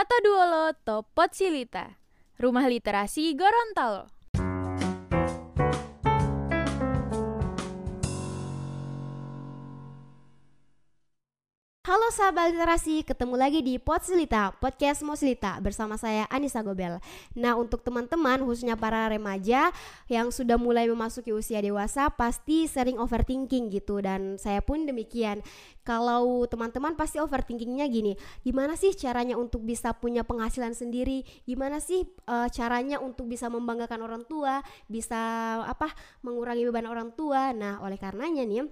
Mata Duolo Topot Silita, Rumah Literasi Gorontalo. Halo sahabat literasi, ketemu lagi di Podsilita, podcast Moslita bersama saya Anissa Gobel. Nah untuk teman-teman khususnya para remaja yang sudah mulai memasuki usia dewasa pasti sering overthinking gitu dan saya pun demikian. Kalau teman-teman pasti overthinkingnya gini, gimana sih caranya untuk bisa punya penghasilan sendiri? Gimana sih uh, caranya untuk bisa membanggakan orang tua, bisa apa mengurangi beban orang tua? Nah oleh karenanya nih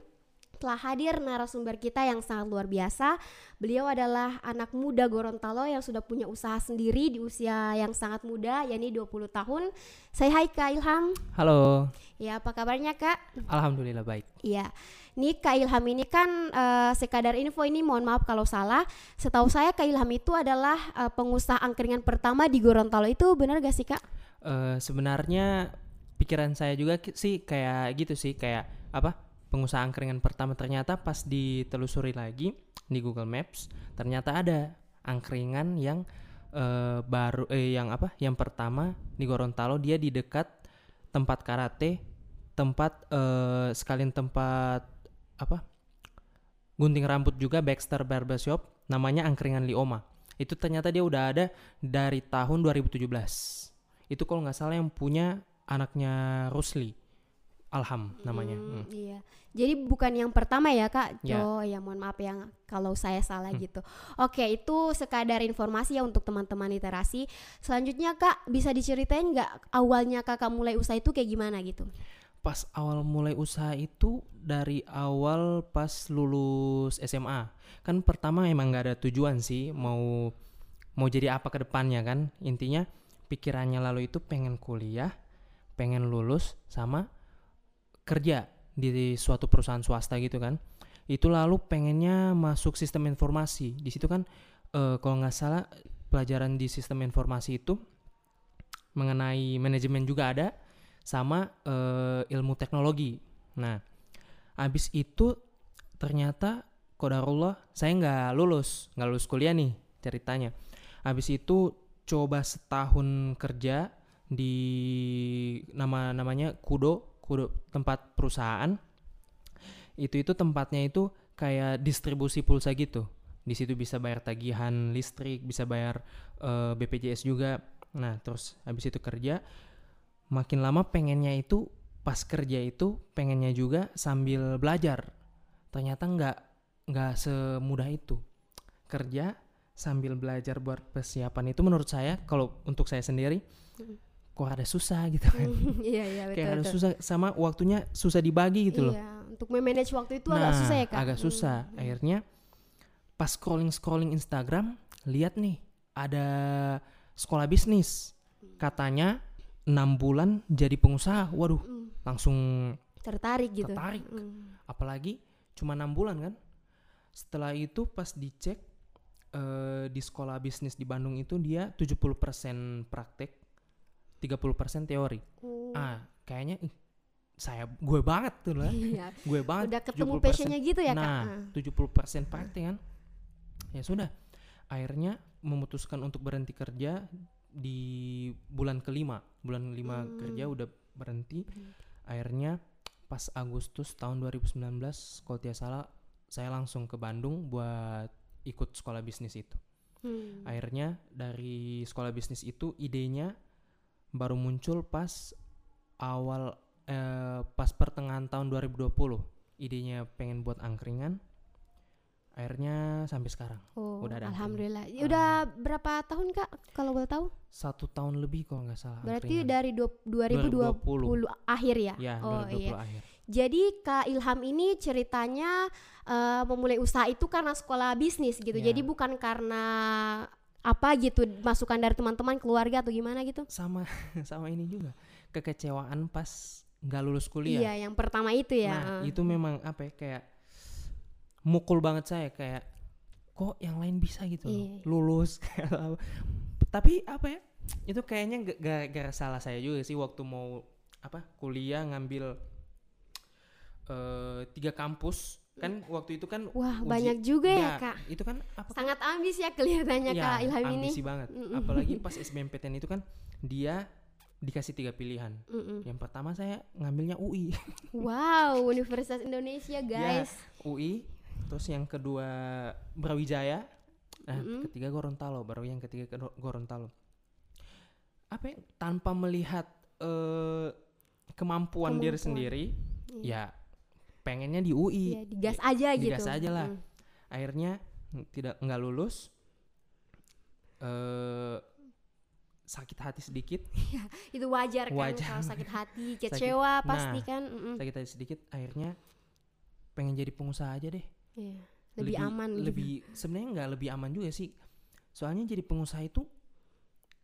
telah hadir narasumber kita yang sangat luar biasa. Beliau adalah anak muda Gorontalo yang sudah punya usaha sendiri di usia yang sangat muda, yakni 20 tahun. Saya hai Kak Ilham. Halo. Ya, apa kabarnya Kak? Alhamdulillah baik. Iya. Nih Kak Ilham ini kan uh, sekadar info ini mohon maaf kalau salah. Setahu saya Kak Ilham itu adalah uh, pengusaha angkringan pertama di Gorontalo. Itu benar gak sih Kak? Uh, sebenarnya pikiran saya juga sih kayak gitu sih, kayak apa? Pengusaha angkringan pertama ternyata pas ditelusuri lagi di Google Maps ternyata ada angkringan yang uh, baru eh yang apa yang pertama di Gorontalo dia di dekat tempat karate tempat uh, sekalian tempat apa gunting rambut juga Baxter Barbershop namanya angkringan Lioma. Itu ternyata dia udah ada dari tahun 2017 itu kalau nggak salah yang punya anaknya Rusli Alham namanya. Hmm, hmm. Iya. Jadi bukan yang pertama ya kak. Oh ya mohon maaf yang kalau saya salah hmm. gitu. Oke itu sekadar informasi ya untuk teman-teman literasi. Selanjutnya kak bisa diceritain nggak awalnya kakak mulai usaha itu kayak gimana gitu? Pas awal mulai usaha itu dari awal pas lulus SMA. Kan pertama emang nggak ada tujuan sih mau mau jadi apa ke depannya kan. Intinya pikirannya lalu itu pengen kuliah, pengen lulus sama kerja di suatu perusahaan swasta gitu kan itu lalu pengennya masuk sistem informasi. Di situ kan uh, kalau nggak salah pelajaran di sistem informasi itu mengenai manajemen juga ada sama uh, ilmu teknologi. Nah abis itu ternyata kodarullah saya nggak lulus nggak lulus kuliah nih ceritanya. Abis itu coba setahun kerja di nama namanya kudo tempat perusahaan itu itu tempatnya itu kayak distribusi pulsa gitu. Di situ bisa bayar tagihan listrik bisa bayar uh, eh, BPJS juga. Nah terus habis itu kerja makin lama pengennya itu pas kerja itu pengennya juga sambil belajar. Ternyata nggak nggak semudah itu. Kerja sambil belajar buat persiapan itu menurut saya kalau untuk saya sendiri kok ada susah gitu kan. iya iya betul kayak ada susah sama waktunya susah dibagi gitu loh. Iya untuk memanage waktu itu nah, agak susah ya kak? agak susah. hmm. akhirnya pas scrolling scrolling Instagram lihat nih ada sekolah bisnis. Katanya enam bulan jadi pengusaha. Waduh hmm. langsung tertarik gitu. tertarik. Hmm. apalagi cuma enam bulan kan? Setelah itu pas dicek uh, di sekolah bisnis di Bandung itu dia 70% praktek 30% teori. Uh. Ah, kayaknya ih, saya gue banget tuh lah. Iya. gue banget. Udah ketemu passionnya gitu ya, nah, Kak? Nah, 70% praktek kan. Ya sudah. Akhirnya memutuskan untuk berhenti kerja di bulan kelima. Bulan kelima hmm. kerja udah berhenti. Hmm. Akhirnya pas Agustus tahun 2019 kalau tidak salah saya langsung ke Bandung buat ikut sekolah bisnis itu. Hmm. Akhirnya dari sekolah bisnis itu idenya baru muncul pas awal eh, pas pertengahan tahun 2020 idenya pengen buat angkringan akhirnya sampai sekarang. Oh, udah ada alhamdulillah. Angkringan. udah berapa tahun kak kalau boleh tahu? Satu tahun lebih kalau nggak salah berarti angkringan. dari 2020 2020 akhir ya, ya oh 2020 iya. akhir. jadi kak Ilham ini ceritanya uh, memulai usaha itu karena sekolah bisnis gitu. Ya. jadi bukan karena apa gitu masukan dari teman-teman keluarga atau gimana gitu? Sama sama ini juga kekecewaan pas nggak lulus kuliah. Iya yang pertama itu ya nah uh. itu memang apa ya kayak mukul banget saya kayak kok yang lain bisa gitu iya. lulus tapi apa ya itu kayaknya gak salah saya juga sih waktu mau apa kuliah ngambil uh, tiga kampus kan waktu itu kan Wah, uji- banyak juga ya, Kak. itu kan apa? Sangat ambis ya kelihatannya Ya, Kak Ilham ini. ambisi banget Mm-mm. apalagi pas SBMPTN itu kan dia dikasih tiga pilihan Mm-mm. yang pertama saya ngambilnya UI Wow, Universitas Indonesia, guys. UI terus yang kedua Brawijaya nah ketiga Gorontalo baru yang ketiga Goro- Gorontalo apa ya, tanpa melihat eh, kemampuan diri Kemampuan. sendiri Iya. ya pengennya di UI Iya, digas aja gitu. digas aja lah. Mm. akhirnya mm, tidak nggak lulus eh sakit hati sedikit Itu wajar kan Wajar. kalau sakit hati, kecewa Sakit- pasti nah, kan. mm-mm. sakit hati sedikit akhirnya pengen jadi pengusaha aja deh Iya, Lebih, aman gitu. lebih sebenarnya nggak lebih aman juga sih soalnya jadi pengusaha itu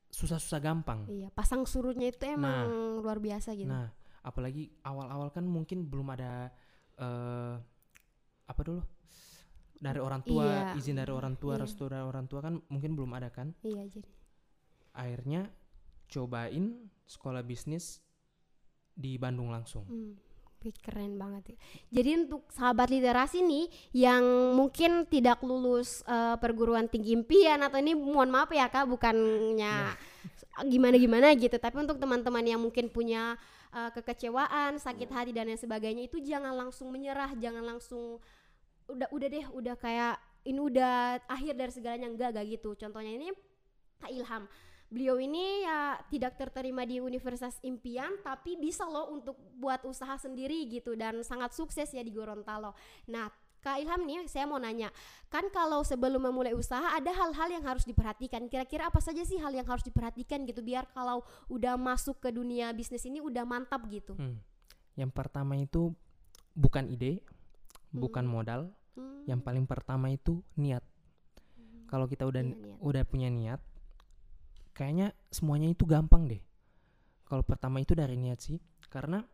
susah-susah gampang Iya, pasang surutnya itu emang luar biasa gitu. nah apalagi awal-awal kan mungkin belum ada eh apa dulu dari orang tua Iya. izin dari orang tua Iya. restu dari orang tua kan mungkin belum ada kan Iya, jadi. akhirnya cobain sekolah bisnis di Bandung langsung Hmm, keren banget ya. Jadi untuk sahabat literasi nih yang mungkin tidak lulus eh, perguruan tinggi impian atau ini mohon maaf ya kak bukannya gimana-gimana gitu, tapi untuk teman-teman yang mungkin punya eh, kekecewaan, sakit hati dan lain sebagainya itu jangan langsung menyerah, jangan langsung udah udah deh udah kayak ini udah akhir dari segalanya enggak enggak gitu. Contohnya ini Kak Ilham beliau ini ya tidak terterima di universitas impian tapi bisa loh untuk buat usaha sendiri gitu dan sangat sukses ya di Gorontalo. Nah, Kak Ilham nih saya mau nanya, kan kalau sebelum memulai usaha ada hal-hal yang harus diperhatikan. Kira-kira apa saja sih hal yang harus diperhatikan gitu biar kalau udah masuk ke dunia bisnis ini udah mantap gitu. Hmm. Yang pertama itu bukan ide, bukan modal. Hmm, Yang paling pertama itu niat. Kalau kita udah iya, niat. udah punya niat, kayaknya semuanya itu gampang deh. Kalau pertama itu dari niat sih, karena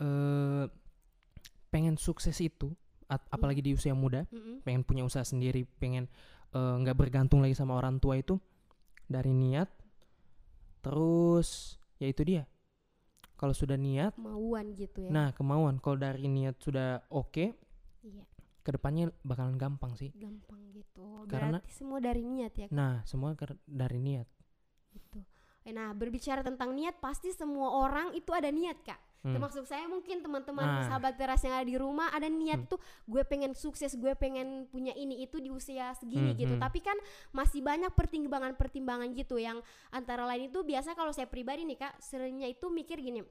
eh pengen sukses itu, apalagi di usia muda, Mm-mm. pengen punya usaha sendiri, pengen eh, nggak bergantung lagi sama orang tua itu dari niat. Terus ya itu dia. Kalau sudah niat, Kemauan gitu ya. nah kemauan. Kalau dari niat sudah oke, Iya, ke depannya bakalan gampang sih. gampang gitu. Karena- Berarti semua dari niat ya. Kak? Nah semua dari niat. gitu. Eh, Nah, berbicara tentang niat, pasti semua orang itu ada niat, Kak. Hmm. Termasuk saya mungkin teman-teman Ah. sahabat teras yang ada di rumah ada niat Hmm. tuh gue pengen sukses, gue pengen punya ini itu di usia segini Hmm, gitu. hmm. Tapi kan masih banyak pertimbangan-pertimbangan gitu yang antara lain itu biasa kalau saya pribadi nih, Kak, seringnya itu mikir gini,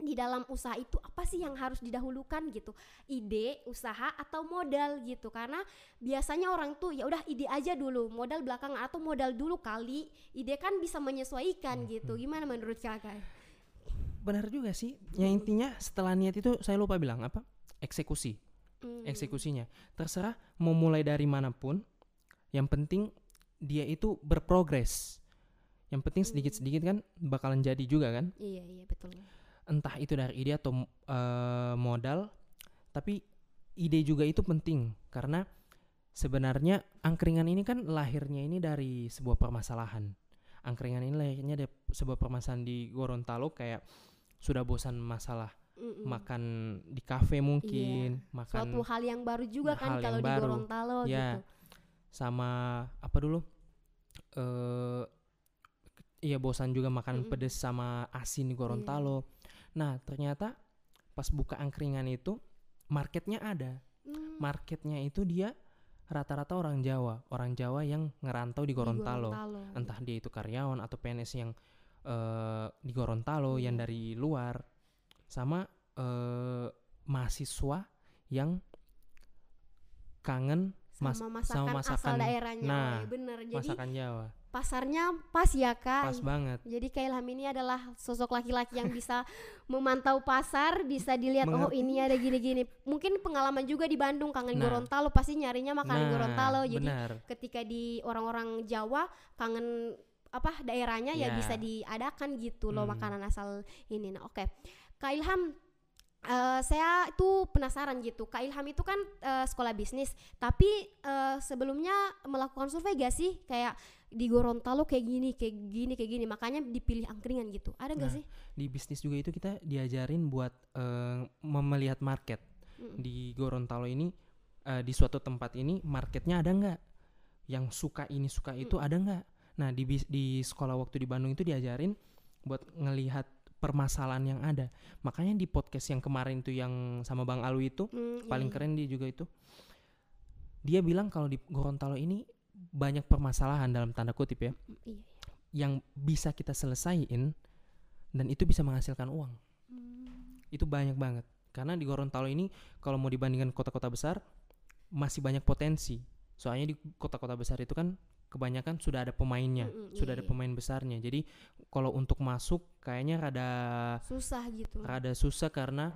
di dalam usaha itu apa sih yang harus didahulukan gitu ide usaha atau modal gitu karena biasanya orang tuh ya udah ide aja dulu modal belakangan atau modal dulu kali ide kan bisa menyesuaikan gitu gimana menurut kakak Benar juga sih. Yang intinya setelah niat itu saya lupa bilang apa? Eksekusi. Hmm. Eksekusinya. Terserah mau mulai dari mana pun. Yang penting dia itu berprogres. Yang penting sedikit-sedikit kan bakalan jadi juga kan. iya iya betul Entah itu dari ide atau eh, modal. Tapi ide juga itu penting karena sebenarnya angkringan ini kan lahirnya ini dari sebuah permasalahan. Angkringan ini lahirnya dari sebuah permasalahan di Gorontalo kayak sudah bosan masalah Mm-mm. makan di kafe mungkin, makan suatu hal yang baru juga kan kalau di baru. Gorontalo Ya, gitu sama apa dulu? eh iya bosan juga makan Mm-mm. pedes sama asin di. Gorontalo. Nah, ternyata pas buka angkringan itu marketnya ada. Hmm, Marketnya itu dia rata-rata orang Jawa, orang Jawa yang ngerantau di di Gorontalo. Entah dia itu karyawan atau PNS yang eh, di Gorontalo yang Iya. dari luar sama eh, mahasiswa yang kangen mas- sama sama masakan, asal masakan. daerahnya Nah, oh, iya bener jadi masakan Jawa. pasarnya pas ya kak Pas banget. Jadi Kak Ilham ini adalah sosok laki-laki yang bisa memantau pasar, bisa dilihat oh Mengerti. ini ada gini-gini. Mungkin pengalaman juga di Bandung kangen Nah. Gorontalo pasti nyarinya makanan nah, Gorontalo. Jadi benar. ketika di orang-orang Jawa kangen apa daerahnya ya Ya. bisa diadakan gitu loh Hmm. makanan asal ini. Nah, oke. Kak Ilham eh, saya itu penasaran gitu. Kak Ilham itu kan eh, sekolah bisnis, tapi eh, sebelumnya melakukan survei gak sih kayak di Gorontalo kayak gini, kayak gini, kayak gini. Makanya dipilih angkringan gitu. Ada gak Nah, sih? Di bisnis juga itu kita diajarin buat mem- melihat market. Mm. di Gorontalo ini eh, di suatu tempat ini marketnya ada nggak yang suka ini suka itu Mm. ada nggak nah di di sekolah waktu di Bandung itu diajarin buat ngelihat permasalahan yang ada makanya di podcast yang kemarin tuh yang sama Bang Alwi itu Mm, iya, paling iya. keren dia juga itu dia bilang kalau di Gorontalo ini banyak permasalahan dalam tanda kutip ya Mm, iya. yang bisa kita selesaiin dan itu bisa menghasilkan uang Mm. itu banyak banget karena di Gorontalo ini kalau mau dibandingkan kota-kota besar masih banyak potensi soalnya di kota-kota besar itu kan kebanyakan sudah ada pemainnya Mm-mm, sudah iya, ada pemain besarnya. Jadi kalau untuk masuk kayaknya rada susah gitu. rada susah karena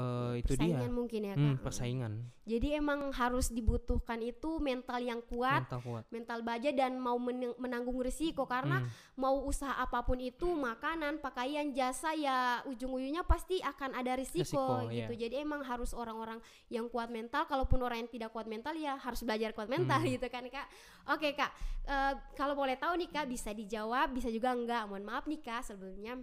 eh, itu dia. Persaingan mungkin ya Hmm, Kak. persaingan. Jadi emang harus dibutuhkan itu mental yang kuat mental kuat. mental baja dan mau menang- menanggung risiko. Karena Hmm, mau usaha apa pun itu makanan pakaian jasa ya ujung-ujungnya pasti akan ada risiko, Risiko, gitu. Iya. jadi emang harus orang-orang yang kuat mental kalaupun orang yang tidak kuat mental ya harus belajar kuat mental Hmm. gitu kan kak. Oke kak. Eh, kalau boleh tahu nih kak bisa dijawab bisa juga enggak? Mohon maaf nih kak sebelumnya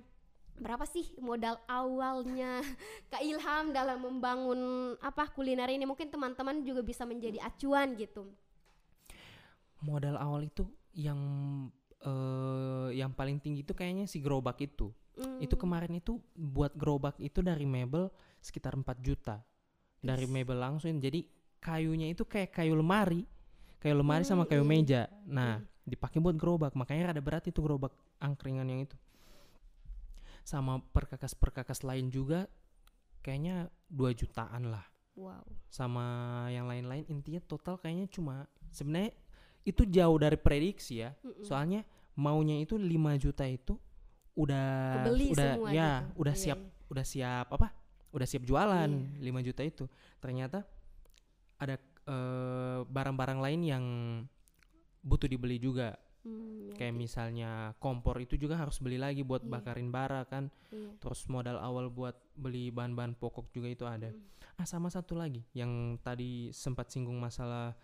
berapa sih modal awalnya Kak Ilham dalam membangun apa kuliner ini? Mungkin teman-teman juga bisa menjadi acuan gitu. Modal awal itu yang eh, yang paling tinggi itu kayaknya si gerobak itu. Hmm, itu kemarin itu buat gerobak itu dari mebel sekitar 4 juta. Dari Wis. mebel langsung jadi kayunya itu kayak kayu lemari. Kayu lemari sama Hmm, kayu iya. meja. Nah dipakai buat gerobak. Makanya ada berat itu gerobak angkringan yang itu sama perkakas-perkakas lain juga kayaknya 2 jutaan lah wow sama yang lain-lain intinya total kayaknya cuma sebenarnya itu jauh dari prediksi ya Mm-mm. soalnya maunya itu 5 juta itu udah Kebeli udah semua ya gitu. udah Iya, siap iya. udah siap apa udah siap jualan Iya. 5 juta itu ternyata ada eh, barang-barang lain yang butuh dibeli juga Hmm, ya, kayak gitu. misalnya kompor itu juga harus beli lagi buat Iya. bakarin bara kan Iya. terus modal awal buat beli bahan-bahan pokok juga itu ada Hmm. ah sama satu lagi yang tadi sempat singgung masalah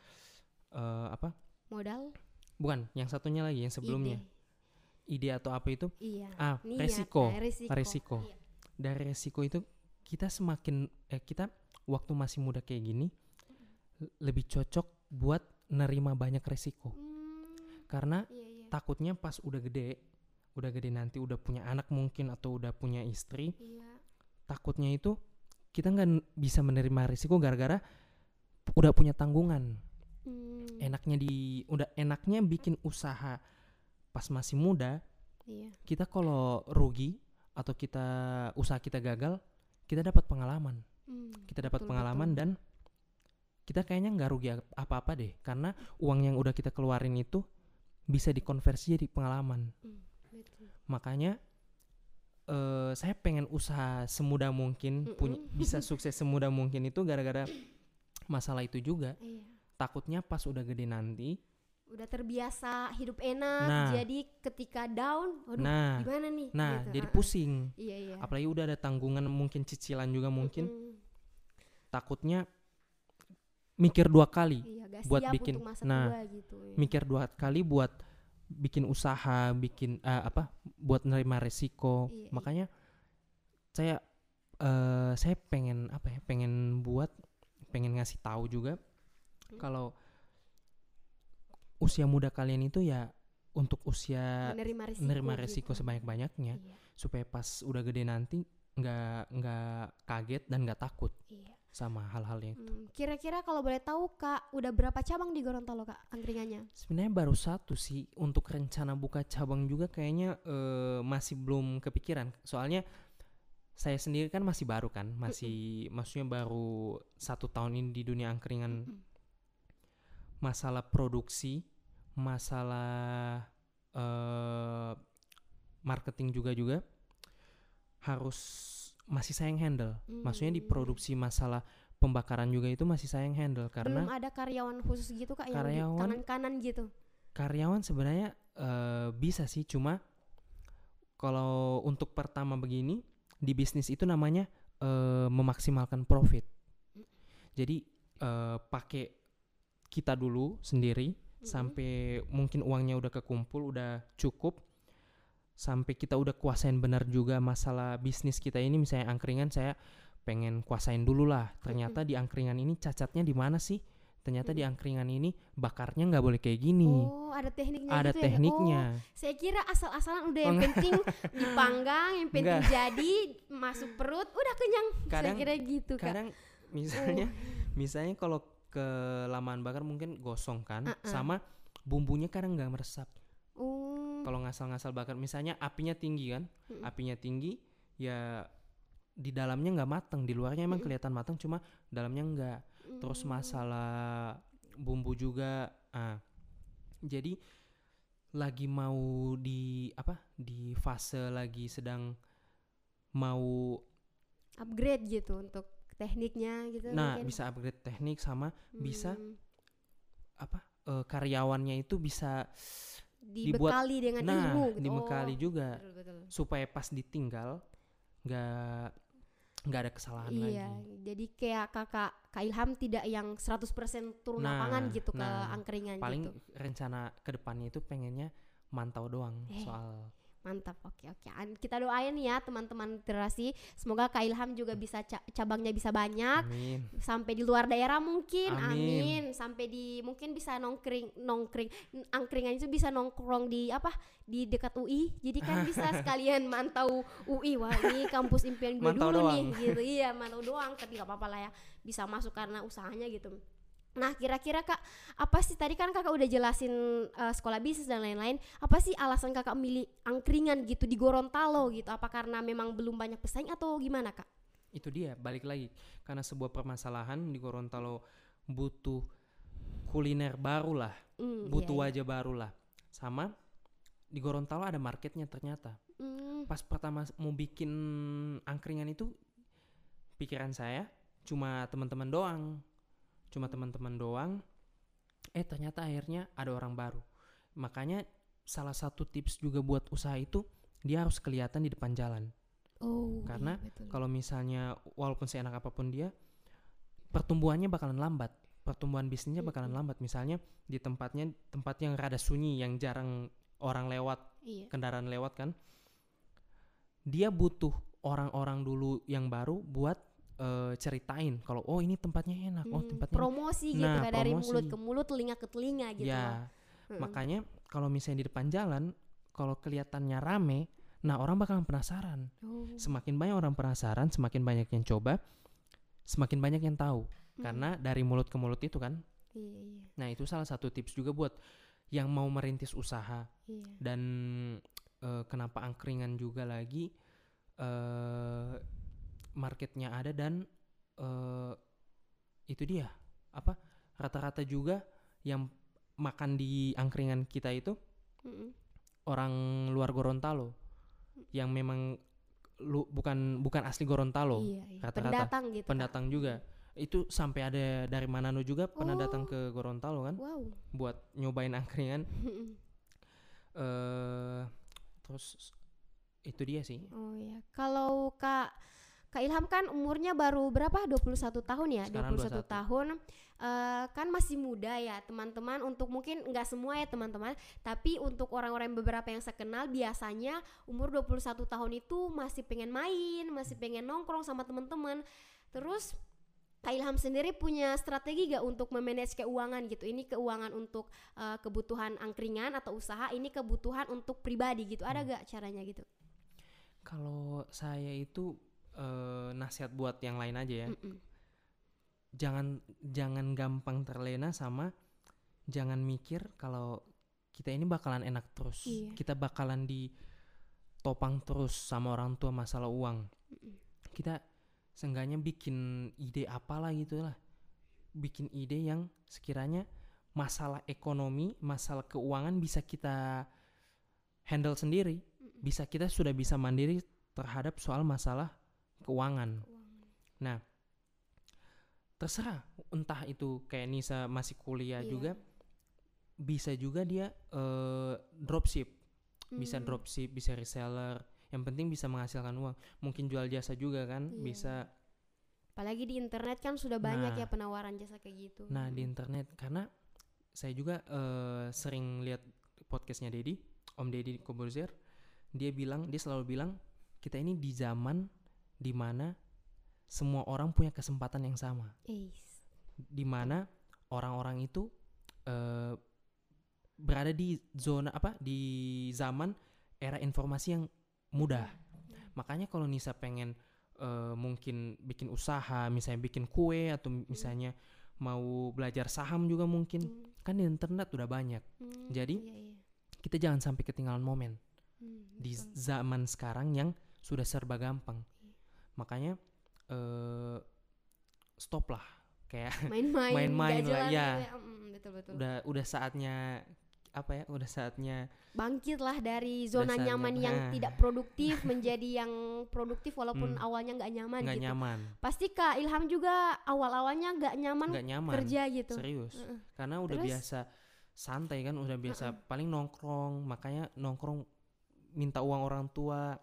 eh, apa modal bukan yang satunya lagi yang sebelumnya ide. ide, atau apa itu iya ah niat, resiko nah, resiko resiko. Iya. dari resiko itu kita semakin eh kita waktu masih muda kayak gini lebih cocok buat nerima banyak resiko Hmm, karena iya iya. takutnya pas udah gede udah gede nanti udah punya anak mungkin atau udah punya istri iya. takutnya itu kita nggak bisa menerima risiko gara-gara udah punya tanggungan. Hmm, enaknya di udah enaknya bikin usaha pas masih muda iya. kita kalau rugi atau kita usaha kita gagal kita dapat pengalaman. Hmm, kita dapat betul, pengalaman betul. dan kita kayaknya nggak rugi ap- apa-apa deh. Karena uang yang udah kita keluarin itu bisa dikonversi jadi pengalaman Hmm, betul. makanya eh saya pengen usaha semudah mungkin punya Mm-mm. bisa sukses semudah mungkin itu gara-gara masalah itu juga iya takutnya pas udah gede nanti udah terbiasa hidup enak Nah. jadi ketika down waduh nah gimana nih nah gitu. jadi pusing iya iya apalagi udah ada tanggungan mungkin cicilan juga mungkin Mm-mm. takutnya mikir dua kali iya gak buat siap bikin- untuk nah, gitu iya. mikir dua kali buat bikin usaha bikin eh, apa buat nerima resiko Iya, iya. makanya saya eh saya pengen apa ya pengen buat pengen ngasih tahu juga Hmm. kalau usia muda kalian itu ya untuk usia menerima risiko, menerima resiko gitu. sebanyak-banyaknya iya, supaya pas udah gede nanti nggak nggak kaget dan nggak takut iya. Sama hal-hal yang itu. Hmm, kira-kira kalau boleh tahu kak udah berapa cabang di Gorontalo kak angkringannya Sebenarnya baru satu sih untuk rencana buka cabang juga kayaknya eh, masih belum kepikiran. Soalnya saya sendiri kan masih baru kan, masih maksudnya baru satu tahun ini di dunia angkringan. Masalah produksi, masalah eh, marketing juga juga harus masih saya yang handle. Maksudnya di Hmm. produksi masalah pembakaran juga itu masih saya yang handle karena belum ada karyawan khusus gitu kak yang Karyawan- kanan-kanan gitu karyawan sebenarnya eh, bisa sih cuma kalau untuk pertama begini di bisnis itu namanya eh, memaksimalkan profit jadi eh, pakai kita dulu sendiri Mm-mm. sampai mungkin uangnya udah kekumpul udah cukup sampai kita udah kuasain benar juga masalah bisnis kita ini misalnya angkringan saya pengen kuasain dulu lah ternyata di angkringan ini cacatnya di mana sih ternyata di angkringan ini bakarnya nggak boleh kayak gini Oh, ada tekniknya ada gitu ya? tekniknya Oh, saya kira asal-asalan udah Oh, yang penting dipanggang, yang penting Enggak. jadi masuk perut, udah kenyang. Kadang- saya kira gitu, Kak. kadang misalnya misalnya kalau kelamaan bakar mungkin gosong kan Uh-uh. sama bumbunya kadang nggak meresap Oh, kalau ngasal-ngasal bakar misalnya apinya tinggi kan Mm-mm. apinya tinggi ya di dalamnya nggak mateng di luarnya emang kelihatan mateng cuma dalamnya nggak terus mm. masalah bumbu juga ah jadi lagi mau di apa di fase lagi sedang mau upgrade gitu untuk tekniknya gitu nah mungkin. bisa upgrade teknik sama bisa Hmm, apa eh, karyawannya itu bisa dibekali dengan nah ilmu gitu. dibekali Oh, juga betul, betul. supaya pas ditinggal nggak nggak ada kesalahan Iya, lagi jadi kayak kakak Kak Ilham tidak yang 100% turun Nah, lapangan gitu ke nah, angkringan paling gitu. rencana ke depannya itu pengennya mantau doang Eh. soal Mantap, oke oke. Kita doain ya teman-teman literasi, semoga Kak Ilham juga bisa ca- cabangnya bisa banyak, amin sampai di luar daerah mungkin, amin. Amin. Sampai di mungkin bisa nongkring, nongkring, angkringan itu bisa nongkrong di apa? Di dekat UI. Jadi kan bisa sekalian mantau UI. Wah ini kampus impian gue Mantau dulu doang. nih, gitu. Iya mantau doang, tapi gak apa-apa lah ya, bisa masuk karena usahanya gitu. Nah kira-kira kak apa sih tadi kan kakak udah jelasin eh, sekolah bisnis dan lain-lain apa sih alasan kakak milih angkringan gitu di Gorontalo gitu? Apa karena memang belum banyak pesaing atau gimana kak? itu dia balik lagi. Karena sebuah permasalahan di Gorontalo butuh kuliner baru lah Hmm, butuh iya, iya. wajah baru lah sama di Gorontalo ada marketnya ternyata. Hmm, pas pertama mau bikin angkringan itu pikiran saya cuma teman-teman doang cuma teman-teman doang eh ternyata akhirnya ada orang baru. Makanya salah satu tips juga buat usaha itu dia harus kelihatan di depan jalan. Oh, karena iya, kalau misalnya walaupun seenak apa pun dia pertumbuhannya bakalan lambat. Pertumbuhan bisnisnya bakalan lambat. Misalnya di tempatnya tempat yang rada sunyi yang jarang orang lewat iya. kendaraan lewat kan dia butuh orang-orang dulu yang baru buat eh, ceritain kalau oh ini tempatnya enak oh Hmm, tempatnya enak. promosi gitu Nah, kayak dari promosi. mulut ke mulut telinga ke telinga gitu ya loh. Mm-mm. makanya kalau misalnya di depan jalan kalau kelihatannya rame nah orang bakalan penasaran Oh. semakin banyak orang penasaran semakin banyak yang coba semakin banyak yang tahu Hmm. karena dari mulut ke mulut itu kan iya iya nah itu salah satu tips juga buat yang mau merintis usaha iya dan eh, kenapa angkringan juga lagi eh marketnya ada dan eh itu dia. Apa rata-rata juga yang makan di angkringan kita itu Mm-mm. orang luar Gorontalo yang memang lu bukan bukan asli Gorontalo iya, iya. rata-rata. Pendatang gitu pendatang juga. Itu sampai ada dari Manado juga pernah datang ke Gorontalo kan wow. buat nyobain angkringan. Eh terus itu dia sih. Oh ya, kalau Kak Kak Ilham kan umurnya baru berapa? 21 tahun ya? Sekarang 21 21. tahun. Eh, kan masih muda ya, teman-teman. Untuk mungkin nggak semua ya, teman-teman. Tapi untuk orang-orang beberapa yang saya kenal biasanya umur 21 tahun itu masih pengen main, masih pengen nongkrong sama teman-teman. Terus Kak Ilham sendiri punya strategi gak untuk memanage keuangan gitu? Ini keuangan untuk eh, kebutuhan angkringan atau usaha, ini kebutuhan untuk pribadi gitu. Ada gak caranya gitu? kalau saya itu eh, nasihat buat yang lain aja ya. Mm-mm. jangan jangan gampang terlena sama jangan mikir kalau kita ini bakalan enak terus. Iya. kita bakalan ditopang terus sama orang tua masalah uang. Kita seenggaknya bikin ide apalah gitu lah. Bikin ide yang sekiranya masalah ekonomi masalah keuangan bisa kita handle sendiri. Bisa kita sudah bisa mandiri terhadap soal masalah keuangan nah terserah entah itu kayak Nisa masih kuliah Iya. juga bisa juga dia eh, dropship bisa Hmm. dropship bisa reseller yang penting bisa menghasilkan uang mungkin jual jasa juga kan Iya. bisa Apalagi di internet kan sudah banyak Nah. ya penawaran jasa kayak gitu. nah di internet karena saya juga eh, sering lihat podcastnya Dedi Om Dedi Koborzer dia bilang dia selalu bilang kita ini di zaman di mana semua orang punya kesempatan yang sama. Di mana orang-orang itu eh, berada di zona apa di zaman era informasi yang mudah. Makanya kalau Nisa pengen eh, mungkin bikin usaha misalnya bikin kue atau misalnya mau belajar saham juga mungkin Hmm, kan di internet udah banyak. Hmm, Jadi, iya, iya. kita jangan sampai ketinggalan momen. Hmm, di zaman sekarang yang sudah serba gampang makanya eh stop lah. Kayak main-main main-main lah, jelas ya. gitu Mm, betul betul. Udah udah saatnya apa ya udah saatnya bangkitlah dari zona saatnya- nyaman yang nah. tidak produktif menjadi yang produktif walaupun Hmm. awalnya nggak nyaman nggak gitu. nyaman. Pasti kak Ilham juga awal-awalnya nggak nyaman nggak nyaman. kerja gitu. Serius. Heeh. karena udah Terus? biasa santai kan udah biasa paling nongkrong. Makanya nongkrong minta uang orang tua.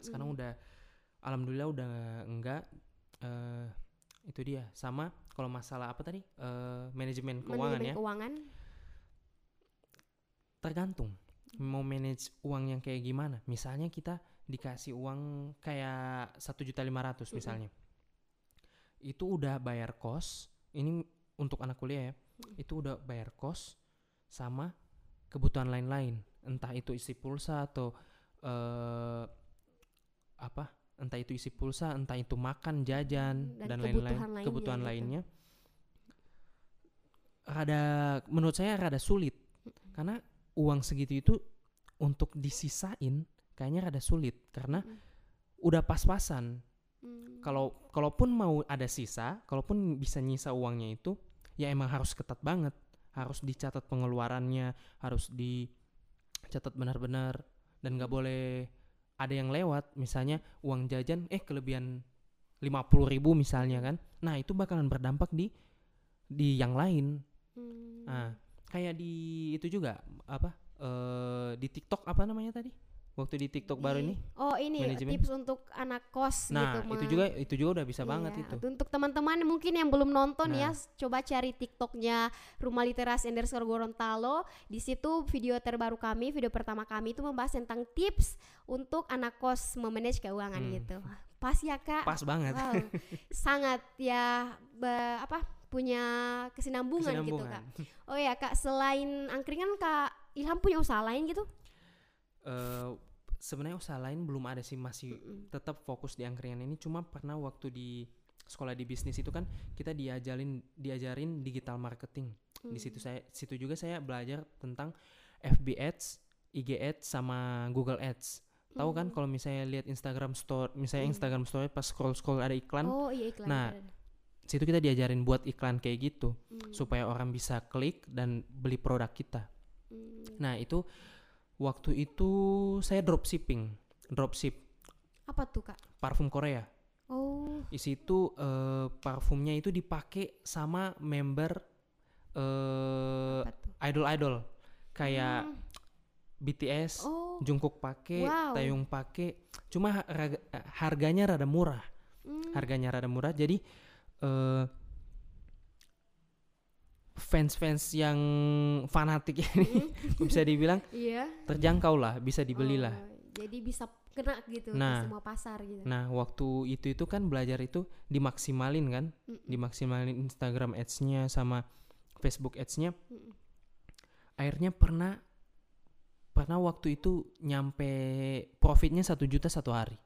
Sekarang udah alhamdulillah udah enggak eh itu dia. Sama kalau masalah apa tadi? Eh manajemen keuangan manajemen ya. keuangan. Tergantung mau manage uang yang kayak gimana. Misalnya kita dikasih uang kayak satu juta lima ratus misalnya. Itu udah bayar kos ini untuk anak kuliah ya. Itu udah bayar kos sama kebutuhan lain-lain. Entah itu isi pulsa atau eh apa entah itu isi pulsa entah itu makan jajan Dan dan, kebutuhan lain-lain lainnya kebutuhan gitu. lainnya. Rada menurut saya rada sulit. Karena uang segitu itu untuk disisain kayaknya rada sulit. Karena Mm. udah pas-pasan. Hmm. kalau kalaupun mau ada sisa kalaupun bisa nyisa uangnya itu ya emang harus ketat banget. Harus dicatat pengeluarannya harus dicatat benar-benar dan nggak boleh ada yang lewat misalnya uang jajan eh kelebihan 50.000 ribu misalnya kan. Nah itu bakalan berdampak di di yang lain. Hmm. nah kayak di itu juga apa eh di TikTok apa namanya tadi waktu di TikTok baru ini oh ini manajemen. tips untuk anak kos nah gitu itu juga itu juga udah bisa Iya, banget itu Untuk teman-teman mungkin yang belum nonton ya, Nah. s- coba cari TikToknya Rumah Literasi underscore Gorontalo. Di situ video terbaru kami, video pertama kami itu membahas tentang tips untuk anak kos memanage keuangan Hmm. gitu. Pas ya kak. pas banget Wow, sangat ya be- apa punya kesinambungan, gitu kak. kesinambungan Oh ya kak, selain angkringan kak Ilham punya usaha lain gitu? Eh, sebenarnya usaha lain belum ada sih masih Mm-mm. tetap fokus di angkringan ini cuma pernah waktu di sekolah di bisnis itu kan kita diajarin diajarin digital marketing di Hmm. situ saya situ juga saya belajar tentang FB Ads, IG Ads sama Google Ads. Tahu kan Hmm. kalau misalnya lihat Instagram Store, misalnya Hmm. Instagram Story pas scroll scroll ada iklan, Oh iya iklan. Nah, situ kita diajarin buat iklan kayak gitu Hmm. supaya orang bisa klik dan beli produk kita. Nah, itu waktu itu saya dropshipping, dropship Apa tuh kak? parfum Korea. Oh. Di situ eh, parfumnya itu dipakai sama member eh tuh? idol-idol kayak Hmm. BTS, Oh. Jungkook pakai, Wow. Taeyong pakai. Cuma ha- raga- harganya rada murah. Hmm. Harganya rada murah. Jadi eh fans-fans yang fanatik ini bisa dibilang Iya. terjangkau lah, bisa dibeli lah. Oh, jadi bisa kena gitu Nah. ke semua pasar gitu. Nah, waktu itu itu kan belajar itu dimaksimalin kan, Mm-mm. dimaksimalin Instagram Ads-nya sama Facebook Ads-nya. Mm-mm. Akhirnya pernah pernah waktu itu nyampe profitnya satu juta satu hari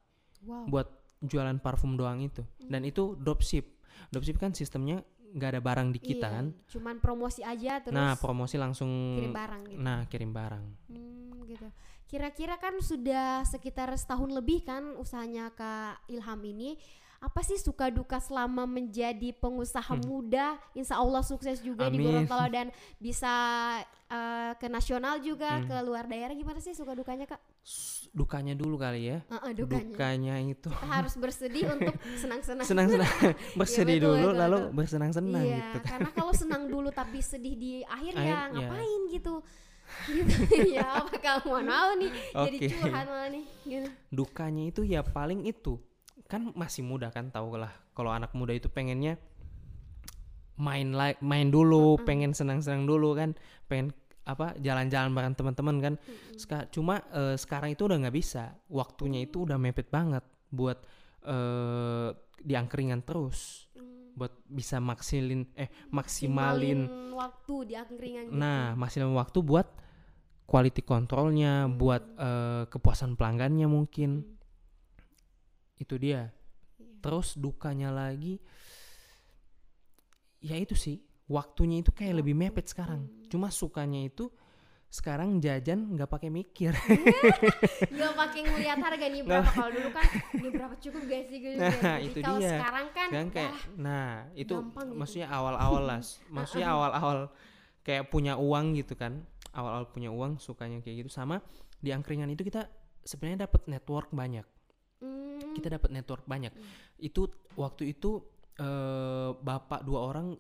Wow. buat jualan parfum doang itu. Dan itu dropship. Dropship kan sistemnya nggak ada barang di kita Iya, kan. Cuman promosi aja terus Nah, promosi langsung kirim barang gitu. nah kirim barang. Hmm, gitu. Kira-kira kan sudah sekitar setahun lebih kan usahanya Kak Ilham ini. Apa sih suka duka selama menjadi pengusaha muda? Insya Allah sukses juga di Hmm. Amin. Gorontalo dan bisa eh, ke nasional juga Hmm. ke luar daerah. Gimana sih suka dukanya Kak? Dukanya dulu kali ya. Heeh, dukanya. Dukanya itu Kita harus bersedih untuk senang-senang. senang-senang bersedih betul, dulu betul, lalu bersenang-senang iya, gitu kan. karena kalau senang dulu tapi sedih di akhir, Akhir, ya ya. ngapain gitu. gitu. ya apa kamu mau nih jadi Oke. curhat malah nih gitu. Dukanya itu ya paling itu. Kan masih muda kan tahu lah. Kalau anak muda itu pengennya main like main dulu, pengen senang-senang dulu kan, pengen apa jalan-jalan bareng teman-teman kan. Seka- cuma eh, sekarang itu udah nggak bisa. Waktunya itu udah mepet banget buat eh diangkringan terus Hmm. buat bisa maksilin eh maksimalin Maksimalin waktu di angkringan gitu. nah maksimalin waktu buat quality controlnya Hmm. buat eh, kepuasan pelanggannya mungkin Hmm. Itu dia. Iya. terus dukanya lagi ya itu sih waktunya itu kayak lebih Waktu. mepet sekarang. Hmm. cuma sukanya itu sekarang jajan nggak pakai mikir. Gak pakai ngeliat harga nih berapa? Kalau dulu kan ini berapa cukup gak sih? Gitu. Nah, itu kalau dia. sekarang kan kan kayak wah, nah itu gitu. maksudnya awal-awal lah. Maksudnya awal-awal kayak punya uang gitu kan. Awal-awal punya uang sukanya kayak gitu. Sama di angkringan itu kita sebenarnya dapat network banyak hmm, kita dapat network banyak. Hmm. itu waktu itu eh, bapak dua orang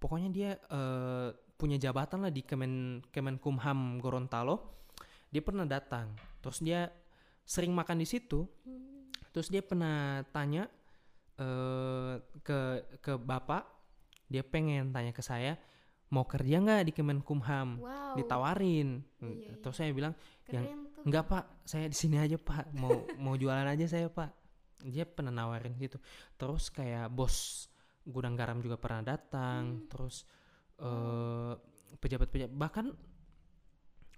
pokoknya dia eh, punya jabatan lah di Kemen Kemenkumham Gorontalo. Dia pernah datang terus dia sering makan di situ. Hmm, terus dia pernah tanya eh, ke ke bapak dia pengen tanya ke saya mau kerja nggak di Kemenkumham? Wow. Ditawarin. Iya, iya. terus saya bilang yang keren. tuh Enggak pak, saya di sini aja pak. Mau mau jualan aja saya pak. Dia pernah nawarin gitu. Terus kayak bos gudang garam juga pernah datang. Hmm. Terus eh pejabat-pejabat bahkan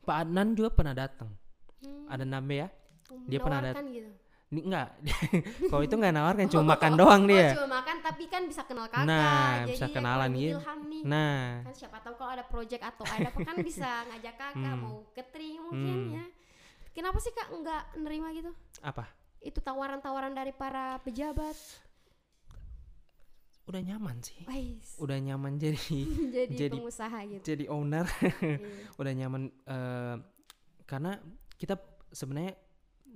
Pak Adnan juga pernah datang. Hmm, Ada nambe ya? oh, dia pernah menawarkan gitu Ini enggak. Kalau itu enggak nawarkan cuma makan doang oh, dia. cuma makan tapi kan bisa kenal kakak Nah, jadi bisa kenalan gitu. Nih Nah, kan siapa tahu kalau ada project atau ada apa kan bisa ngajak kakak Hmm. mau catering mungkin Hmm. ya kenapa sih kak nggak nerima gitu apa? itu tawaran-tawaran dari para pejabat Udah nyaman sih. Wais, Udah nyaman jadi jadi, jadi- pengusaha gitu jadi owner. Iya. udah nyaman eh, karena kita sebenarnya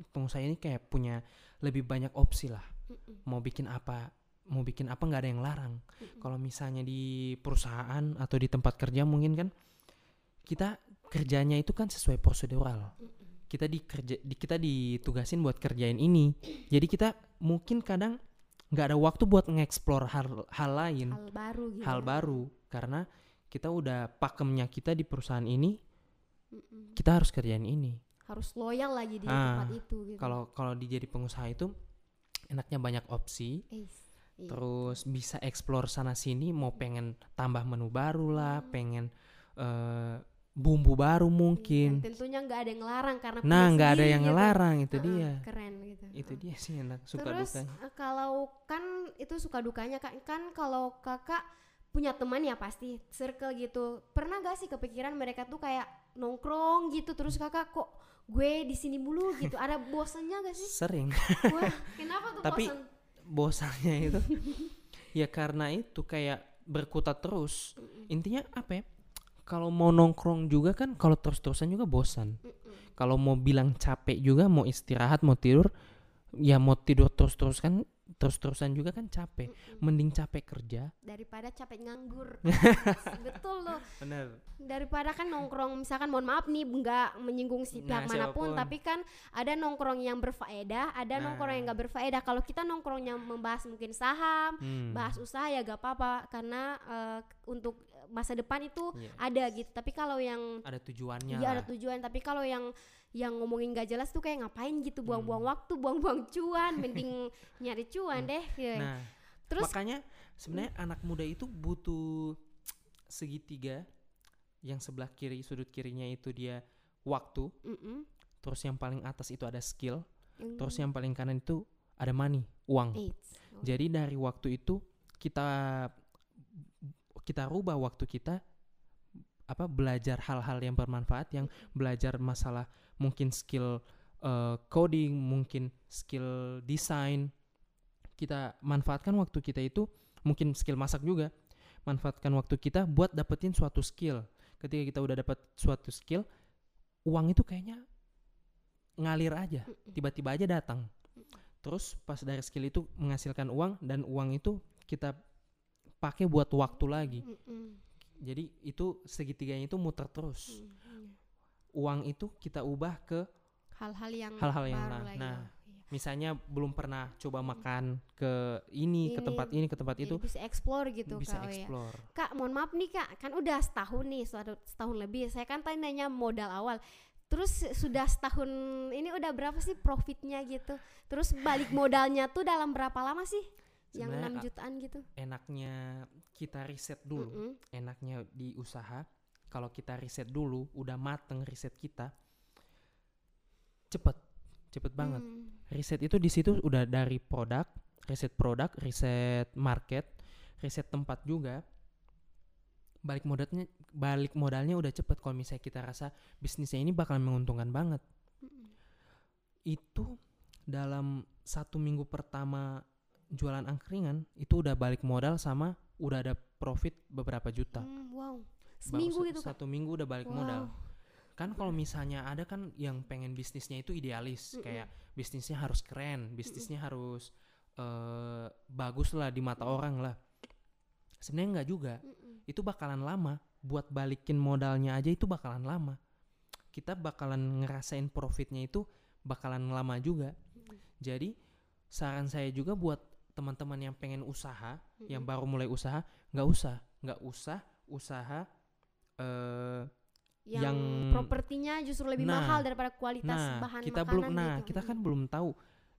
pengusaha ini kayak punya lebih banyak opsi lah Mm-mm, mau bikin apa mau bikin apa nggak ada yang larang kalau misalnya di perusahaan atau di tempat kerja mungkin kan kita kerjanya itu kan sesuai prosedural Mm-mm. Kita dikerja di, kita ditugasin buat kerjain ini jadi kita mungkin kadang nggak ada waktu buat ngeksplor hal hal lain hal baru gitu hal ya. baru karena kita udah pakemnya kita di perusahaan ini Mm-mm. kita harus kerjain ini harus loyal lagi di Ah, tempat itu gitu kalau kalau di jadi pengusaha itu enaknya banyak opsi Eis, iya. terus bisa explore sana sini mau pengen tambah menu baru lah Hmm. pengen eh, bumbu baru mungkin tentunya nggak ada yang ngelarang karena nah nggak ada yang gitu. ngelarang itu Heeh, dia keren gitu itu dia sih enak suka Terus dukanya eh, kalau kan itu suka dukanya kan kan kalau kakak punya teman ya pasti circle gitu. Pernah gak sih kepikiran mereka tuh kayak nongkrong gitu terus kakak kok gue di sini mulu gitu. Ada bosannya gak sih? sering Wah, kenapa tuh Tapi- bosan? bosannya itu ya karena itu kayak berkutat terus intinya apa ya kalau mau nongkrong juga kan kalau terus-terusan juga bosan kalau mau bilang capek juga mau istirahat mau tidur ya mau tidur terus-terus kan terus-terusan juga kan capek mending capek kerja Daripada capek nganggur. Betul loh. bener Daripada kan nongkrong misalkan mohon maaf nih nggak menyinggung si Nah, pihak mana pun siapa pun. tapi kan ada nongkrong yang berfaedah, ada Nah. nongkrong yang nggak berfaedah. Kalau kita nongkrongnya membahas mungkin saham, Hmm. bahas usaha ya gak apa-apa karena eh, untuk masa depan itu Iya. ada gitu. Tapi kalau yang ada tujuannya iya ada tujuan. Tapi kalau yang yang ngomongin gak jelas tuh kayak ngapain gitu? Buang-buang Hmm. waktu buang-buang cuan mending nyari cuan deh ya. nah terus makanya sebenarnya anak muda itu butuh segitiga yang sebelah kiri sudut kirinya itu dia waktu. Mm-mm, terus yang paling atas itu ada skill. Yang- terus yang paling kanan itu ada money uang. Oh, Jadi dari waktu itu kita kita rubah waktu kita apa belajar hal-hal yang bermanfaat yang belajar masalah mungkin skill eh, coding, mungkin skill desain. Kita manfaatkan waktu kita itu mungkin skill masak juga. Manfaatkan waktu kita buat dapetin suatu skill. Ketika kita udah dapat suatu skill, uang itu kayaknya ngalir aja, tiba-tiba aja datang. Terus pas dari skill itu menghasilkan uang dan uang itu kita pakai buat waktu lagi. Mm-mm, Jadi itu segitiganya itu muter terus. mm, iya. Uang itu kita ubah ke hal-hal yang Hal-hal yang baru lagi. Nah, iya. misalnya belum pernah coba makan ke ini, ke Ini, tempat ini, ke tempat itu bisa explore gitu bisa Kak, oh ya. explore. Kak, mohon maaf nih Kak, kan udah setahun nih, setahun lebih. Saya kan tanyanya modal awal. terus sudah setahun ini udah berapa sih profitnya gitu terus balik modalnya tuh dalam berapa lama sih yang 6 jutaan gitu enaknya kita riset dulu Mm-mm. enaknya di usaha kalau kita riset dulu udah mateng riset kita cepet cepet banget Hmm. riset itu di situ udah dari produk riset produk riset market riset tempat juga balik modalnya balik modalnya udah cepet kalau misalnya kita rasa bisnisnya ini bakalan menguntungkan banget Mm-mm. itu dalam satu minggu pertama jualan angkringan itu udah balik modal sama udah ada profit beberapa juta. Hmm, wow. Seminggu gitu satu minggu udah balik Wow. modal kan kalau misalnya ada kan yang pengen bisnisnya itu idealis Mm-mm. kayak bisnisnya harus keren bisnisnya harus eh, bagus lah di mata orang lah. Sebenarnya nggak juga. Mm-mm. itu bakalan lama. Buat balikin modalnya aja itu bakalan lama. Kita bakalan ngerasain profitnya itu bakalan lama juga. Mm-mm. jadi saran saya juga buat teman-teman yang pengen usaha yang Mm-mm. baru mulai usaha nggak usah. Nggak usah usaha eh yang, yang- propertinya justru lebih Nah, mahal daripada kualitas nah bahan kita makanan belum nah gitu. kita kan belum tahu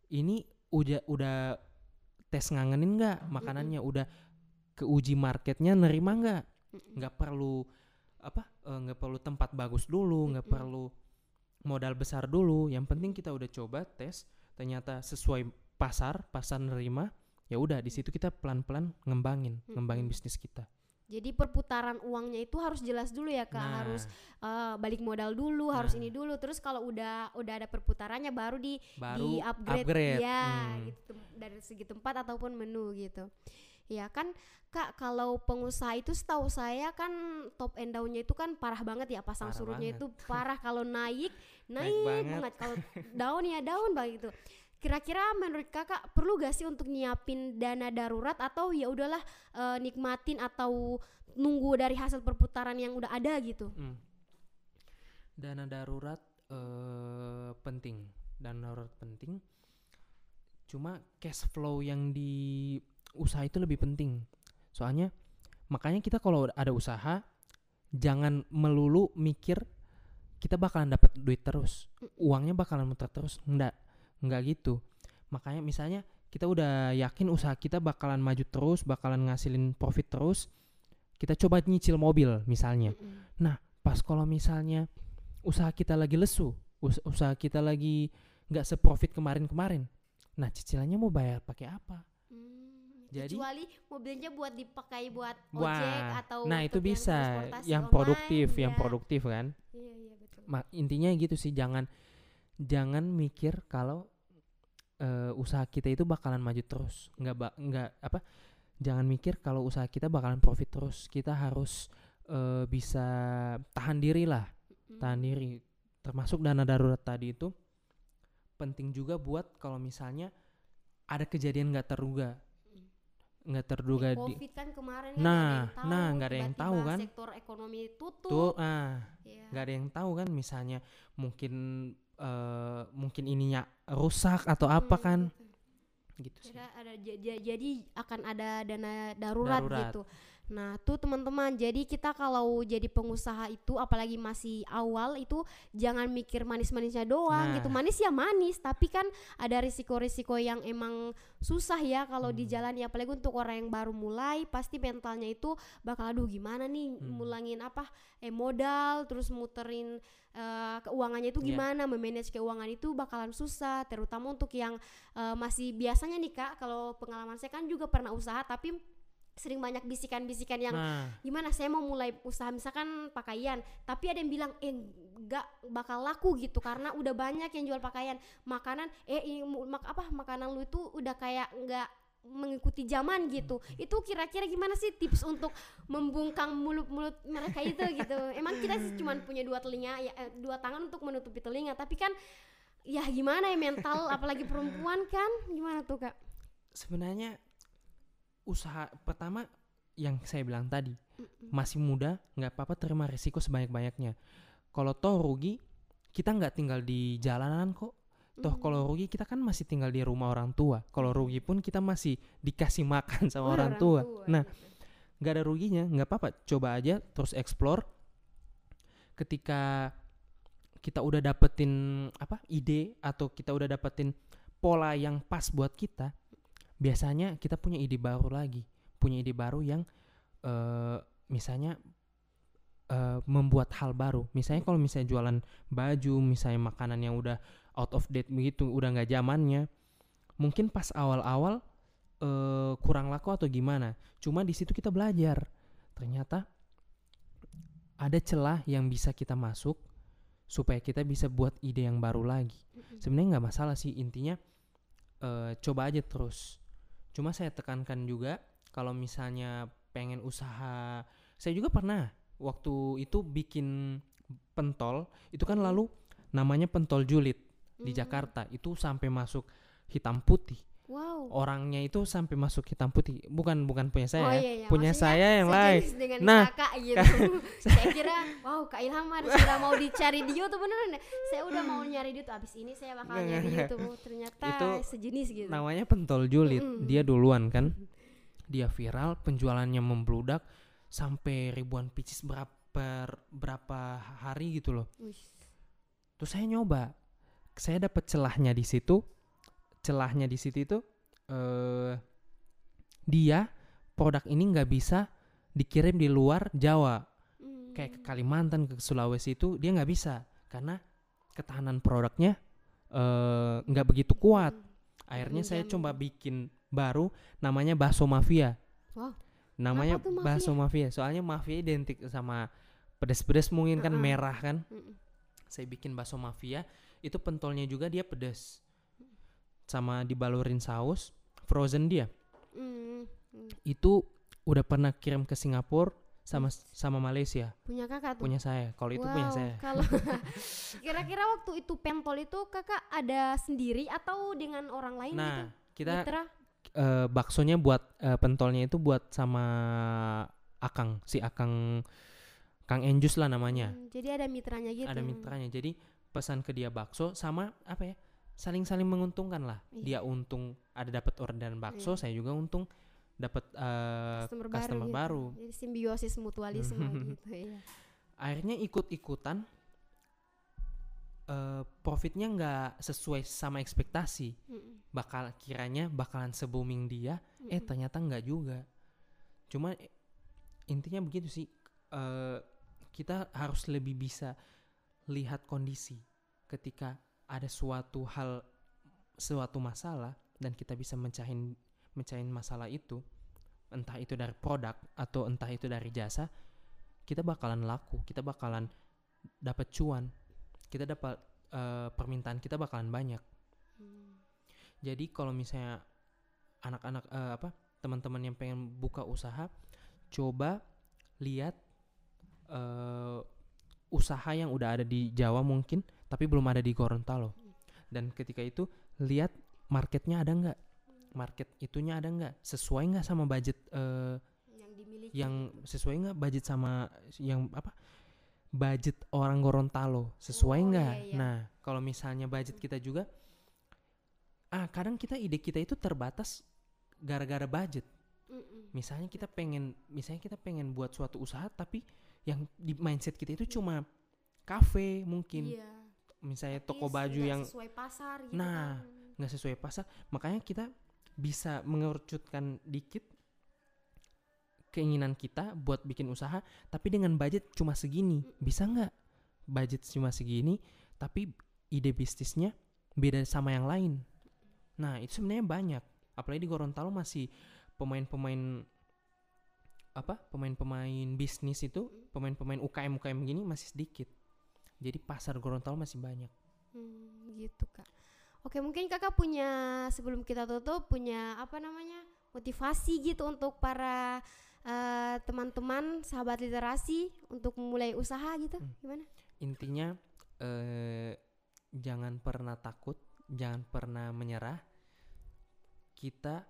ini udah udah tes ngangenin nggak Hmm, makanannya? Udah keuji marketnya nerima nggak? Nggak perlu apa eh, nggak perlu tempat bagus dulu nggak Mm-mm. perlu modal besar dulu. Yang penting kita udah coba tes ternyata sesuai pasar pasar nerima ya udah di situ kita pelan pelan ngembangin ngembangin Mm-mm. bisnis kita Jadi perputaran uangnya itu harus jelas dulu ya kak, Nah, harus eh, balik modal dulu, harus Nah. ini dulu. Terus kalau udah udah ada perputarannya baru di baru di upgrade, upgrade, ya hmm. gitu dari segi tempat ataupun menu gitu. Ya kan kak kalau pengusaha itu setahu saya kan top and downnya itu kan parah banget ya pasang Parah surutnya banget. itu parah kalau naik Naik naik banget. banget kalau down ya down banget gitu. Kira-kira menurut kakak perlu gak sih untuk nyiapin dana darurat atau ya udahlah eh, nikmatin atau nunggu dari hasil perputaran yang udah ada gitu? Hmm. Dana darurat eh, penting, dana darurat penting. Cuma cash flow yang di usaha itu lebih penting. Soalnya makanya kita kalau ada usaha jangan melulu mikir kita bakalan dapat duit terus, uangnya bakalan muter terus. Enggak, enggak gitu. Makanya misalnya kita udah yakin usaha kita bakalan maju terus, bakalan ngasilin profit terus. Kita coba nyicil mobil misalnya Mm-mm. pas kalau misalnya usaha kita lagi lesu, us- usaha kita lagi nggak seprofit kemarin-kemarin, nah cicilannya mau bayar pakai apa? Hmm, Jadi- kecuali mobilnya buat dipakai buat Wah, ojek atau nah itu yang bisa, yang online, produktif, yang ya. produktif kan? Iya iya betul. Ma- intinya gitu sih, jangan jangan mikir kalau eh, usaha kita itu bakalan maju terus, nggak ba- nggak apa? Jangan mikir kalau usaha kita bakalan profit terus, kita harus eh, bisa tahan diri lah. Mm. tahan diri termasuk dana darurat tadi itu penting juga buat kalau misalnya ada kejadian nggak terduga nggak terduga di Covid kan kemarin Nah, kan nah, nggak ada yang tahu tiba-tiba kan. Sektor ekonomi tutup. tuh ah Iya. nggak ada yang tahu kan misalnya mungkin eh, mungkin ininya rusak atau apa Hmm, kan gitu. sih Ada, jadi akan ada dana darurat, Darurat. gitu. Nah, tuh teman-teman, jadi kita kalau jadi pengusaha itu apalagi masih awal itu jangan mikir manis-manisnya doang Nah. gitu. Manis ya manis, tapi kan ada risiko-risiko yang emang susah ya kalau di Hmm. jalan ya apalagi untuk orang yang baru mulai pasti mentalnya itu bakal aduh gimana nih Hmm. mulangin apa eh modal terus muterin eh, keuangannya itu Iya. gimana memanage keuangan itu bakalan susah terutama untuk yang eh, masih biasanya nih Kak kalau pengalaman saya kan juga pernah usaha tapi sering banyak bisikan-bisikan yang nah. Gimana saya mau mulai usaha misalkan pakaian. Tapi ada yang bilang eh nggak bakal laku gitu karena udah banyak yang jual pakaian. Makanan eh ini mak apa makanan lu itu udah kayak nggak mengikuti zaman gitu. Itu kira-kira gimana sih tips untuk membungkam mulut-mulut mereka itu gitu? Emang kita sih cuma punya dua telinga ya eh, dua tangan untuk menutupi telinga tapi kan ya gimana ya mental apalagi perempuan kan? Gimana tuh kak? Sebenarnya usaha pertama yang saya bilang tadi Mm-mm. masih muda nggak apa-apa terima risiko sebanyak-banyaknya kalau toh rugi kita nggak tinggal di jalanan kok toh Mm. kalau rugi kita kan masih tinggal di rumah orang tua kalau rugi pun kita masih dikasih makan sama Oh, orang, tua. nah gitu. nggak ada ruginya nggak apa-apa coba aja terus explore ketika kita udah dapetin apa ide atau kita udah dapetin pola yang pas buat kita biasanya kita punya ide baru lagi punya ide baru yang eh misalnya eh, membuat hal baru. Misalnya kalau misalnya jualan baju misalnya makanan yang udah out of date begitu udah nggak zamannya mungkin pas awal-awal eh, kurang laku atau gimana. Cuma di situ kita belajar. Ternyata ada celah yang bisa kita masuk supaya kita bisa buat ide yang baru lagi. Sebenarnya nggak masalah sih intinya eh, coba aja terus cuma saya tekankan juga kalau misalnya pengen usaha saya juga pernah waktu itu bikin pentol itu kan lalu namanya pentol julid di Hmm. Jakarta itu sampai masuk hitam putih Wow. orangnya itu sampai masuk hitam putih bukan bukan punya saya oh ya. iya, iya. punya Maksudnya saya yang lain Nah, kakak gitu. saya kira, wow Kak Ilham harus sudah mau dicari di YouTube beneran. ya? Saya udah mau nyari di YouTube. Abis ini saya bakal Nggak, nyari di. YouTube. Oh, Ternyata Itu sejenis gitu. namanya pentol julid Mm-mm. dia duluan kan dia viral penjualannya membludak sampai ribuan pieces berapa berapa hari gitu loh terus saya nyoba saya dapat celahnya di situ celahnya di situ itu eh dia produk ini nggak bisa dikirim di luar Jawa Hmm. kayak ke Kalimantan ke Sulawesi itu dia nggak bisa karena ketahanan produknya eh, nggak begitu kuat Hmm. akhirnya saya coba bikin baru namanya bakso mafia Wow. namanya mafia? bakso mafia soalnya mafia identik sama pedes-pedes mungkin kan Heeh. merah kan Mm-mm. saya bikin bakso mafia itu pentolnya juga dia pedes sama dibalurin saus frozen dia Mm, itu udah pernah kirim ke Singapura sama sama Malaysia Punya kakak tuh. punya saya kalau itu punya Wow, saya Kalau kira-kira waktu itu pentol itu kakak ada sendiri atau dengan orang lain gitu? nah kita Mitra? eh, baksonya buat eh, pentolnya itu buat sama Akang si Akang Kang Enjus lah namanya Hmm, jadi ada mitranya gitu. ada mitranya jadi pesan ke dia bakso sama apa ya saling saling menguntungkan lah Iya. dia untung ada dapat orderan bakso Iya. saya juga untung dapat eh, Customer, customer baru, baru. gitu. Jadi simbiosis mutualisme gitu ya. akhirnya ikut-ikutan eh, profitnya nggak sesuai sama ekspektasi Mm-mm, bakal kiranya bakalan se booming dia eh mm-mm. ternyata nggak juga cuma eh, intinya begitu sih eh, kita harus lebih bisa lihat kondisi ketika ada suatu hal suatu masalah dan kita bisa mencahin mencahin masalah itu entah itu dari produk atau entah itu dari jasa kita bakalan laku kita bakalan dapat cuan kita dapat eh, permintaan kita bakalan banyak Hmm. jadi kalau misalnya anak-anak eh, apa teman-teman yang pengen buka usaha, coba lihat eh, usaha yang udah ada di Jawa mungkin, tapi belum ada di Gorontalo. Dan ketika itu lihat marketnya ada nggak, market itunya ada nggak, sesuai nggak sama budget eh, Yang dimiliki. yang sesuai nggak budget sama yang apa budget orang Gorontalo sesuai Oh, nggak iya, iya. nah kalau misalnya budget kita juga ah kadang kita ide kita itu terbatas gara-gara budget Mm-mm. misalnya kita pengen misalnya kita pengen buat suatu usaha tapi yang di mindset kita itu cuma kafe mungkin Iya. Misalnya Tapi toko baju yang sesuai pasar gitu Nah, kan. nggak sesuai pasar. Makanya kita bisa mengerucutkan dikit keinginan kita buat bikin usaha tapi dengan budget cuma segini. Bisa nggak budget cuma segini tapi ide bisnisnya beda sama yang lain? Nah itu sebenarnya banyak. Apalagi di Gorontalo masih pemain-pemain apa pemain-pemain bisnis itu pemain-pemain UKM UKM gini masih sedikit jadi pasar Gorontalo masih banyak Hmm, gitu kak. Oke mungkin kakak punya sebelum kita tutup punya apa namanya motivasi gitu untuk para eh, teman-teman sahabat literasi untuk memulai usaha gitu Hmm. gimana? intinya eh, jangan pernah takut, jangan pernah menyerah. Kita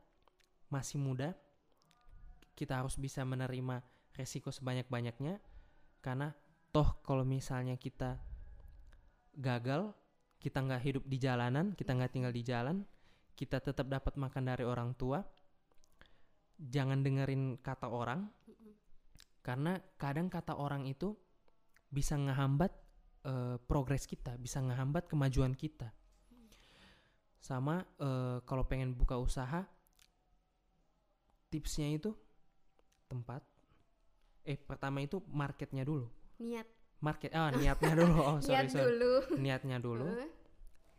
masih muda, kita harus bisa menerima resiko sebanyak-banyaknya karena toh kalau misalnya kita gagal, kita nggak hidup di jalanan, kita nggak tinggal di jalan, kita tetap dapat makan dari orang tua. Jangan dengerin kata orang, karena kadang kata orang itu bisa ngehambat eh, progres kita, bisa ngehambat kemajuan kita. Sama eh, kalau pengen buka usaha, tipsnya itu tempat. Eh pertama itu marketnya dulu. Niat. Market, ah niatnya dulu. Oh sorry Niat sorry. dulu. Niatnya dulu.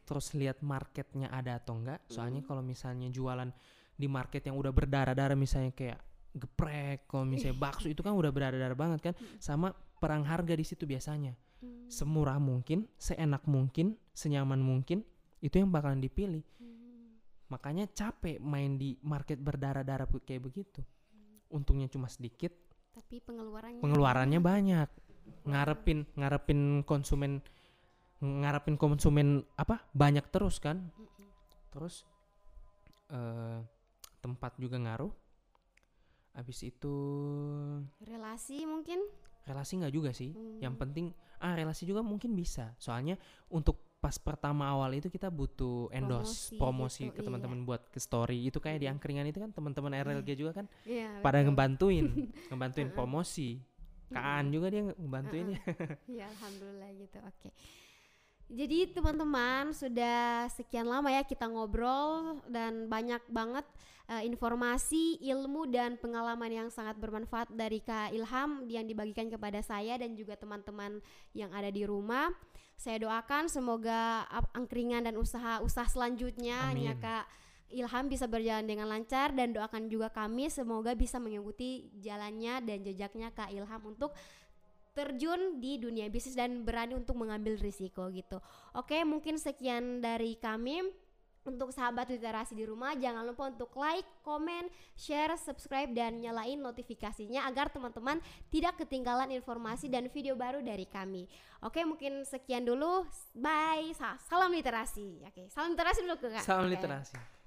Terus lihat marketnya ada atau enggak. Soalnya Hmm. kalau misalnya jualan di market yang udah berdarah-darah, misalnya kayak geprek, kalau misalnya bakso itu kan udah berdarah-darah banget kan. Sama perang harga di situ biasanya. Hmm. Semurah mungkin, seenak mungkin, senyaman mungkin, itu yang bakalan dipilih. Hmm. Makanya capek main di market berdarah-darah kayak begitu. Untungnya cuma sedikit, Tapi pengeluarannya. pengeluarannya banyak. Ngarepin ngarepin konsumen ngarepin konsumen apa? Banyak terus kan? Terus eh tempat juga ngaruh. Habis itu Relasi mungkin. relasi nggak juga sih. Hmm. Yang penting ah relasi juga mungkin bisa. Soalnya untuk pas pertama awal itu kita butuh endorse Promosi promosi, gitu, ke iya. teman-teman buat ke story. Itu kayak di angkringan itu kan teman-teman RLG juga kan Iya. pada ngebantuin, ngebantuin promosi. Kaan juga dia ngebantuin ya. Ya alhamdulillah gitu. Oke. Jadi teman-teman sudah sekian lama ya kita ngobrol dan banyak banget eh, informasi, ilmu dan pengalaman yang sangat bermanfaat dari Kak Ilham yang dibagikan kepada saya dan juga teman-teman yang ada di rumah. Saya doakan semoga angkringan dan usaha-usaha selanjutnya Amin. ya Kak Ilham bisa berjalan dengan lancar dan doakan juga kami semoga bisa mengikuti jalannya dan jejaknya Kak Ilham untuk terjun di dunia bisnis dan berani untuk mengambil risiko gitu. Oke, mungkin sekian dari kami. Untuk sahabat literasi di rumah, jangan lupa untuk like, komen, share, subscribe, dan nyalain notifikasinya agar teman-teman tidak ketinggalan informasi dan video baru dari kami. Oke, mungkin sekian dulu. Bye. Sa- Salam literasi. Oke, salam literasi dulu ke Kak. Salam Oke. literasi.